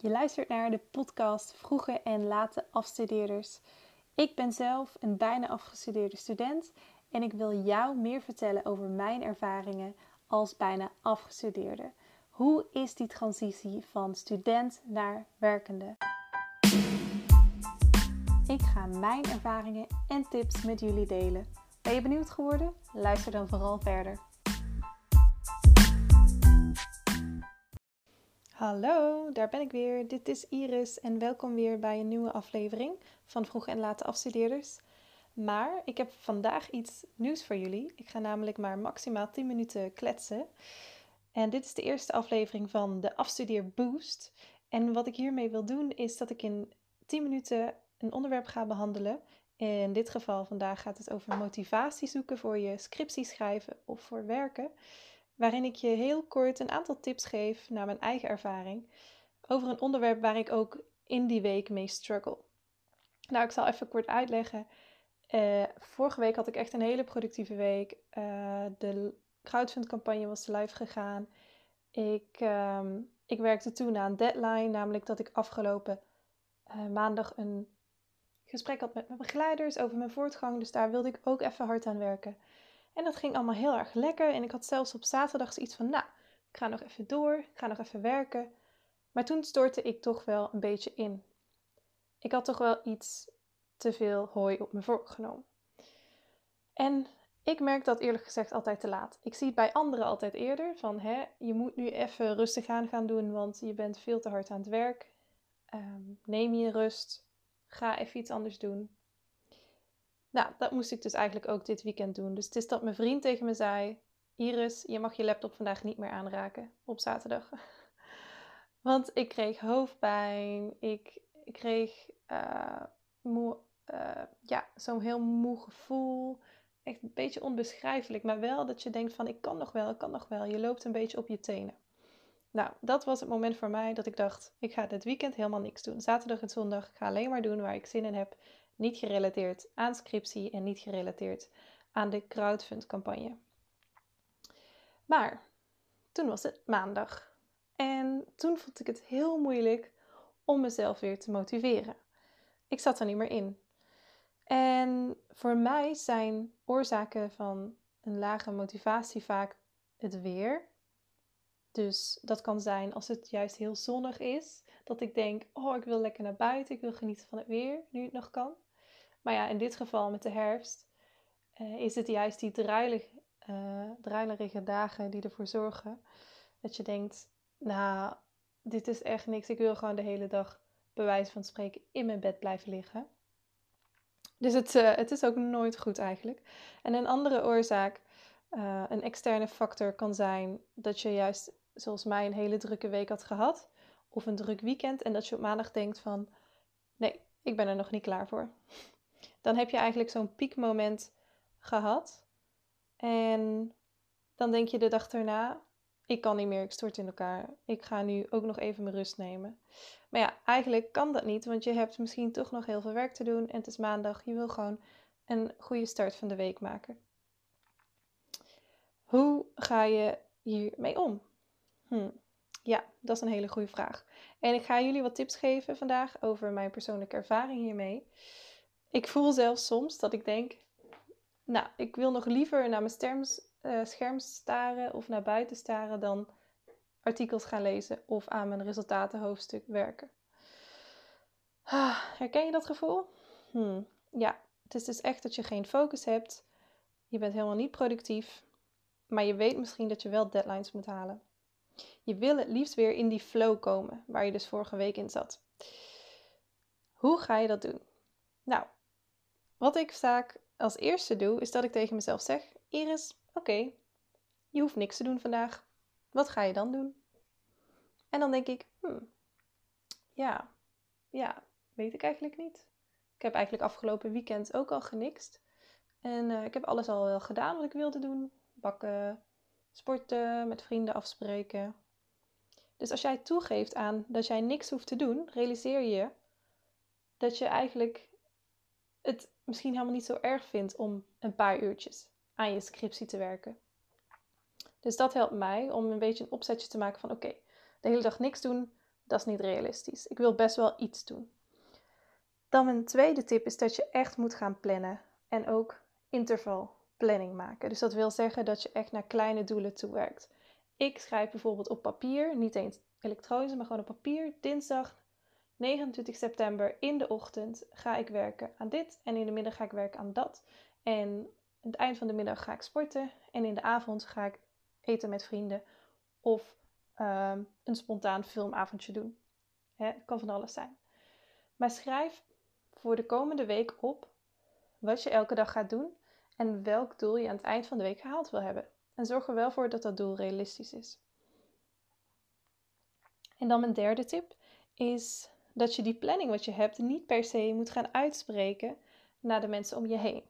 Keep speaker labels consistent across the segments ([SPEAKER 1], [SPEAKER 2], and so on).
[SPEAKER 1] Je luistert naar de podcast Vroege en Late Afstudeerders. Ik ben zelf een bijna afgestudeerde student en ik wil jou meer vertellen over mijn ervaringen als bijna afgestudeerde. Hoe is die transitie van student naar werkende? Ik ga mijn ervaringen en tips met jullie delen. Ben je benieuwd geworden? Luister dan vooral verder. Hallo, daar ben ik weer. Dit is Iris en welkom weer bij een nieuwe aflevering van Vroege en Late Afstudeerders. Maar ik heb vandaag iets nieuws voor jullie. Ik ga namelijk maar maximaal 10 minuten kletsen. En dit is de eerste aflevering van de Afstudeer Boost. En wat ik hiermee wil doen is dat ik in 10 minuten een onderwerp ga behandelen. In dit geval vandaag gaat het over motivatie zoeken voor je scriptie schrijven of voor werken waarin ik je heel kort een aantal tips geef naar mijn eigen ervaring over een onderwerp waar ik ook in die week mee struggle. Nou, ik zal even kort uitleggen. Uh, vorige week had ik echt een hele productieve week. Uh, de crowdfund-campagne was live gegaan. Ik, um, ik werkte toen aan een deadline, namelijk dat ik afgelopen uh, maandag een gesprek had met mijn begeleiders over mijn voortgang. Dus daar wilde ik ook even hard aan werken. En dat ging allemaal heel erg lekker. En ik had zelfs op zaterdag zoiets van, nou, ik ga nog even door, ik ga nog even werken. Maar toen stortte ik toch wel een beetje in. Ik had toch wel iets te veel hooi op me voorgenomen. En ik merk dat eerlijk gezegd altijd te laat. Ik zie het bij anderen altijd eerder. Van hè, je moet nu even rustig aan gaan doen, want je bent veel te hard aan het werk. Um, neem je rust. Ga even iets anders doen. Nou, dat moest ik dus eigenlijk ook dit weekend doen. Dus het is dat mijn vriend tegen me zei: Iris, je mag je laptop vandaag niet meer aanraken op zaterdag. Want ik kreeg hoofdpijn, ik, ik kreeg uh, moe, uh, ja, zo'n heel moe gevoel. Echt een beetje onbeschrijfelijk, maar wel dat je denkt van ik kan nog wel, ik kan nog wel. Je loopt een beetje op je tenen. Nou, dat was het moment voor mij dat ik dacht, ik ga dit weekend helemaal niks doen. Zaterdag en zondag, ga alleen maar doen waar ik zin in heb niet gerelateerd aan scriptie en niet gerelateerd aan de crowdfund campagne. Maar toen was het maandag en toen vond ik het heel moeilijk om mezelf weer te motiveren. Ik zat er niet meer in. En voor mij zijn oorzaken van een lage motivatie vaak het weer. Dus dat kan zijn als het juist heel zonnig is, dat ik denk: oh, ik wil lekker naar buiten, ik wil genieten van het weer, nu het nog kan. Maar ja, in dit geval met de herfst uh, is het juist die druilig, druilerige dagen die ervoor zorgen dat je denkt, nou, dit is echt niks. Ik wil gewoon de hele dag, bij wijze van spreken, in mijn bed blijven liggen. Dus het, uh, het is ook nooit goed eigenlijk. En een andere oorzaak, een externe factor, kan zijn dat je juist, zoals mij, een hele drukke week had gehad. Of een druk weekend. En dat je op maandag denkt van, nee, ik ben er nog niet klaar voor dan heb je eigenlijk zo'n piekmoment gehad. En dan denk je de dag erna, ik kan niet meer, ik stort in elkaar. Ik ga nu ook nog even mijn rust nemen. Maar ja, eigenlijk kan dat niet, want je hebt misschien toch nog heel veel werk te doen en het is maandag. Je wil gewoon een goede start van de week maken. Hoe ga je hiermee om? Hm. Ja, dat is een hele goede vraag. En ik ga jullie wat tips geven vandaag over mijn persoonlijke ervaring hiermee. Ik voel zelfs soms dat ik denk, nou, ik wil nog liever naar mijn uh, scherm staren of naar buiten staren dan artikels gaan lezen of aan mijn resultatenhoofdstuk werken. Ah, herken je dat gevoel? Hmm, ja, het is dus echt dat je geen focus hebt. Je bent helemaal niet productief. Maar je weet misschien dat je wel deadlines moet halen. Je wil het liefst weer in die flow komen, waar je dus vorige week in zat. Hoe ga je dat doen? Nou, wat ik vaak als eerste doe, is dat ik tegen mezelf zeg: Iris, oké, je hoeft niks te doen vandaag. Wat ga je dan doen? En dan denk ik: hmm, ja, ja, weet ik eigenlijk niet. Ik heb eigenlijk afgelopen weekend ook al genixt. En uh, ik heb alles al wel gedaan wat ik wilde doen: bakken, sporten, met vrienden afspreken. Dus als jij toegeeft aan dat jij niks hoeft te doen, realiseer je dat je eigenlijk het misschien helemaal niet zo erg vindt om een paar uurtjes aan je scriptie te werken. Dus dat helpt mij om een beetje een opzetje te maken van oké, de hele dag niks doen, Dat is niet realistisch. Ik wil best wel iets doen. Dan mijn tweede tip is dat je echt moet gaan plannen en ook intervalplanning maken. Dus dat wil zeggen dat je echt naar kleine doelen toe werkt. Ik schrijf bijvoorbeeld op papier, niet eens elektronisch, maar gewoon op papier. Dinsdag 29 september in de ochtend ga ik werken aan dit en in de middag ga ik werken aan dat. En aan het eind van de middag ga ik sporten en in de avond ga ik eten met vrienden of ehm, een spontaan filmavondje doen. Het kan van alles zijn. Maar schrijf voor de komende week op wat je elke dag gaat doen en welk doel je aan het eind van de week gehaald wil hebben. En zorg er wel voor dat dat doel realistisch is. En dan mijn derde tip is dat je die planning wat je hebt niet per se moet gaan uitspreken naar de mensen om je heen.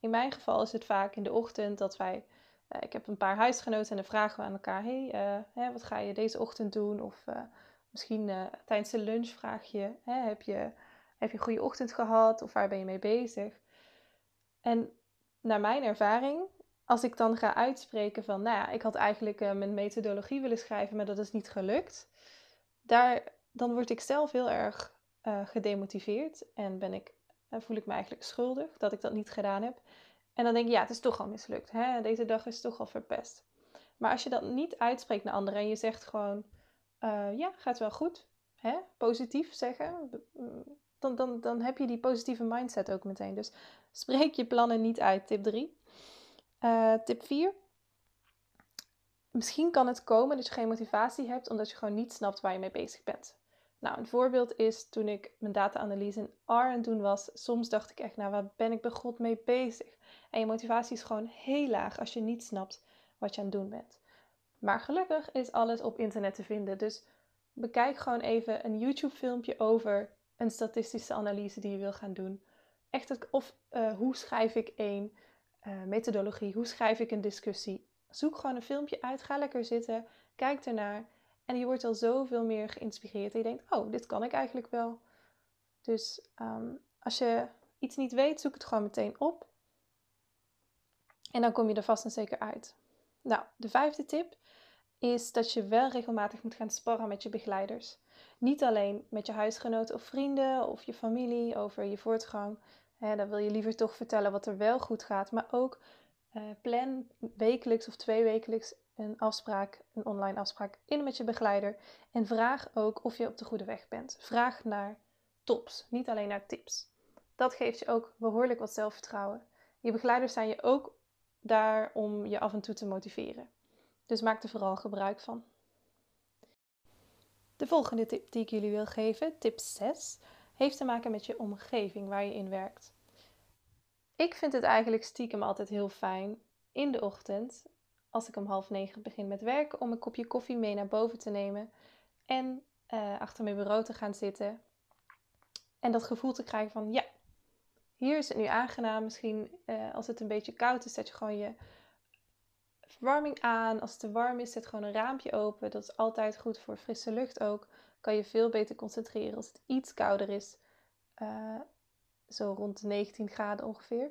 [SPEAKER 1] In mijn geval is het vaak in de ochtend dat wij, uh, ik heb een paar huisgenoten en dan vragen we aan elkaar, hey, hè, wat ga je deze ochtend doen? Of uh, misschien tijdens de lunch vraag je, hè, heb je, heb je een goede ochtend gehad? Of waar ben je mee bezig? En naar mijn ervaring, als ik dan ga uitspreken van, nou ja, ik had eigenlijk mijn methodologie willen schrijven, maar dat is niet gelukt. Daar, dan word ik zelf heel erg gedemotiveerd en ben ik voel ik me eigenlijk schuldig dat ik dat niet gedaan heb. En dan denk ik, ja, het is toch al mislukt. Hè? Deze dag is toch al verpest. Maar als je dat niet uitspreekt naar anderen en je zegt gewoon, uh, ja, gaat wel goed. Hè? Positief zeggen. Dan, dan, dan heb je die positieve mindset ook meteen. Dus spreek je plannen niet uit. Tip 3. Uh, eh, tip 4. Misschien kan het komen dat je geen motivatie hebt omdat je gewoon niet snapt waar je mee bezig bent. Nou, een voorbeeld is toen ik mijn data-analyse in R aan doen was. Soms dacht ik echt, nou, waar ben ik bij God mee bezig? En je motivatie is gewoon heel laag als je niet snapt wat je aan het doen bent. Maar gelukkig is alles op internet te vinden. Dus bekijk gewoon even een YouTube-filmpje over een statistische analyse die je wil gaan doen. Echt, of uh, hoe schrijf ik een uh, methodologie? Hoe schrijf ik een discussie? Zoek gewoon een filmpje uit, ga lekker zitten, kijk ernaar en je wordt al zoveel meer geïnspireerd. En je denkt, oh, dit kan ik eigenlijk wel. Dus ehm, als je iets niet weet, zoek het gewoon meteen op. En dan kom je er vast en zeker uit. Nou, de vijfde tip is dat je wel regelmatig moet gaan sparren met je begeleiders. Niet alleen met je huisgenoten of vrienden of je familie over je voortgang. Hè, dan wil je liever toch vertellen wat er wel goed gaat. Maar ook uh, plan wekelijks of twee wekelijks een afspraak, een online afspraak in met je begeleider. En vraag ook of je op de goede weg bent. Vraag naar tops, niet alleen naar tips. Dat geeft je ook behoorlijk wat zelfvertrouwen. Je begeleiders zijn je ook daar om je af en toe te motiveren. Dus maak er vooral gebruik van. De volgende tip die ik jullie wil geven, tip 6, heeft te maken met je omgeving waar je in werkt. Ik vind het eigenlijk stiekem altijd heel fijn in de ochtend als ik om half negen begin met werken, om een kopje koffie mee naar boven te nemen en uh, achter mijn bureau te gaan zitten. En dat gevoel te krijgen van, ja, hier is het nu aangenaam. Misschien uh, als het een beetje koud is, zet je gewoon je verwarming aan. Als het te warm is, zet gewoon een raampje open. Dat is altijd goed voor frisse lucht ook. Kan je veel beter concentreren als het iets kouder is. Uh, zo rond de 19 graden ongeveer.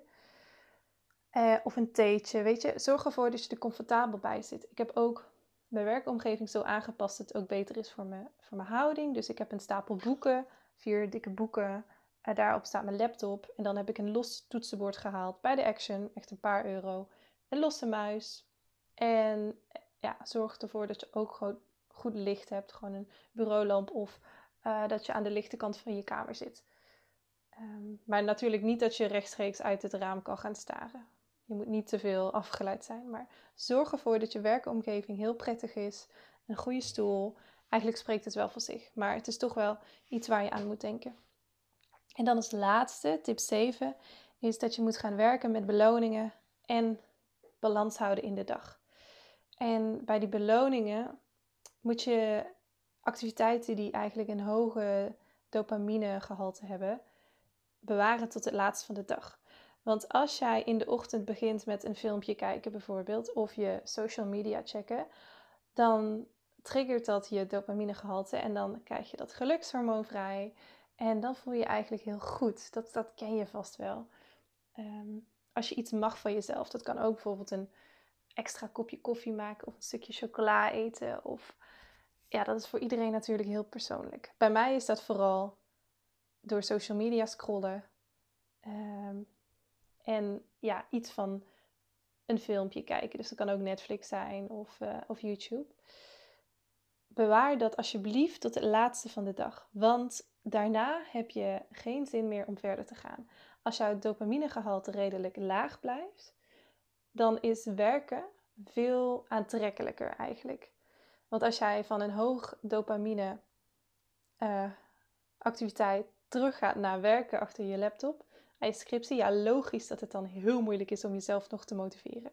[SPEAKER 1] Uh, of een theetje, weet je. Zorg ervoor dat je er comfortabel bij zit. Ik heb ook mijn werkomgeving zo aangepast dat het ook beter is voor, me, voor mijn houding. Dus ik heb een stapel boeken, vier dikke boeken. Uh, daarop staat mijn laptop. En dan heb ik een los toetsenbord gehaald bij de Action, echt een paar euro. Een losse muis. En ja, zorg ervoor dat je ook gewoon goed licht hebt. Gewoon een bureaulamp of uh, dat je aan de lichte kant van je kamer zit. Um, maar natuurlijk niet dat je rechtstreeks uit het raam kan gaan staren. Je moet niet te veel afgeleid zijn, maar zorg ervoor dat je werkomgeving heel prettig is. Een goede stoel. Eigenlijk spreekt het wel voor zich, maar het is toch wel iets waar je aan moet denken. En dan als laatste, tip 7, is dat je moet gaan werken met beloningen en balans houden in de dag. En bij die beloningen moet je activiteiten die eigenlijk een hoge dopaminegehalte hebben, bewaren tot het laatste van de dag. Want als jij in de ochtend begint met een filmpje kijken bijvoorbeeld, of je social media checken, dan triggert dat je dopaminegehalte en dan krijg je dat gelukshormoon vrij. En dan voel je je eigenlijk heel goed. Dat, dat ken je vast wel. Ehm, als je iets mag van jezelf, dat kan ook bijvoorbeeld een extra kopje koffie maken of een stukje chocola eten. Of ja, dat is voor iedereen natuurlijk heel persoonlijk. Bij mij is dat vooral door social media scrollen. Ehm, en ja, iets van een filmpje kijken. Dus dat kan ook Netflix zijn of, uh, of YouTube. Bewaar dat alsjeblieft tot het laatste van de dag. Want daarna heb je geen zin meer om verder te gaan. Als jouw dopaminegehalte redelijk laag blijft, dan is werken veel aantrekkelijker eigenlijk. Want als jij van een hoog dopamine uh, activiteit teruggaat naar werken achter je laptop, scriptie, ja, logisch dat het dan heel moeilijk is om jezelf nog te motiveren.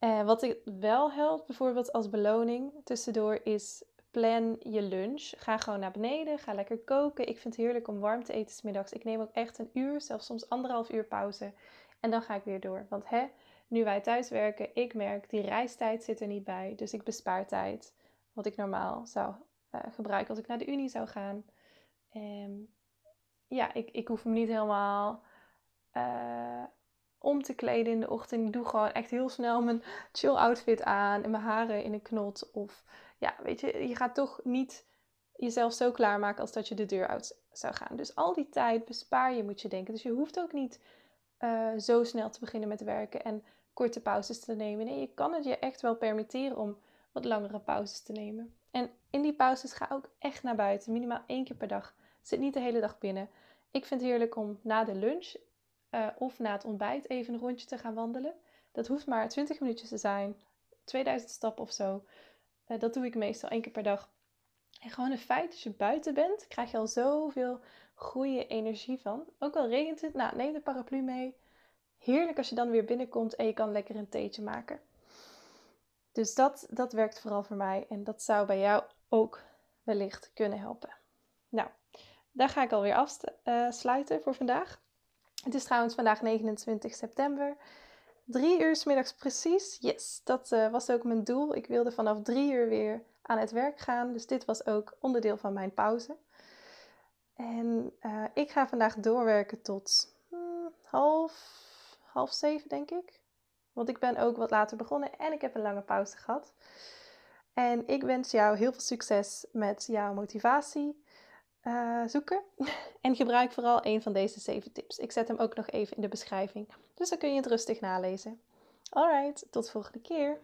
[SPEAKER 1] Uh, wat ik wel helpt, bijvoorbeeld als beloning tussendoor, is plan je lunch. Ga gewoon naar beneden, ga lekker koken. Ik vind het heerlijk om warm te eten smiddags. Ik neem ook echt een uur, zelfs soms anderhalf uur pauze. En dan ga ik weer door. Want hè, nu wij thuis werken, ik merk die reistijd zit er niet bij. Dus ik bespaar tijd. Wat ik normaal zou uh, gebruiken als ik naar de Unie zou gaan. Um, ja, ik, ik hoef me niet helemaal uh, om te kleden in de ochtend. Ik doe gewoon echt heel snel mijn chill outfit aan en mijn haren in een knot. Of ja, weet je, je gaat toch niet jezelf zo klaarmaken als dat je de deur uit zou gaan. Dus al die tijd bespaar je, moet je denken. Dus je hoeft ook niet uh, zo snel te beginnen met werken en korte pauzes te nemen. Nee, je kan het je echt wel permitteren om wat langere pauzes te nemen. En in die pauzes ga ook echt naar buiten, minimaal één keer per dag. Zit niet de hele dag binnen. Ik vind het heerlijk om na de lunch uh, of na het ontbijt even een rondje te gaan wandelen. Dat hoeft maar 20 minuutjes te zijn, 2000 stappen of zo. Uh, dat doe ik meestal één keer per dag. En gewoon een feit, als je buiten bent, krijg je al zoveel goede energie van. Ook al regent het, nou, neem de paraplu mee. Heerlijk als je dan weer binnenkomt en je kan lekker een theetje maken. Dus dat, dat werkt vooral voor mij en dat zou bij jou ook wellicht kunnen helpen. Nou, daar ga ik alweer afsluiten voor vandaag. Het is trouwens vandaag 29 september. Drie uur s middags precies. Yes, dat uh, was ook mijn doel. Ik wilde vanaf drie uur weer aan het werk gaan. Dus dit was ook onderdeel van mijn pauze. En uh, ik ga vandaag doorwerken tot hmm, half, half zeven, denk ik. Want ik ben ook wat later begonnen en ik heb een lange pauze gehad. En ik wens jou heel veel succes met jouw motivatie uh, zoeken. en gebruik vooral een van deze zeven tips. Ik zet hem ook nog even in de beschrijving. Dus dan kun je het rustig nalezen. Alright, tot volgende keer.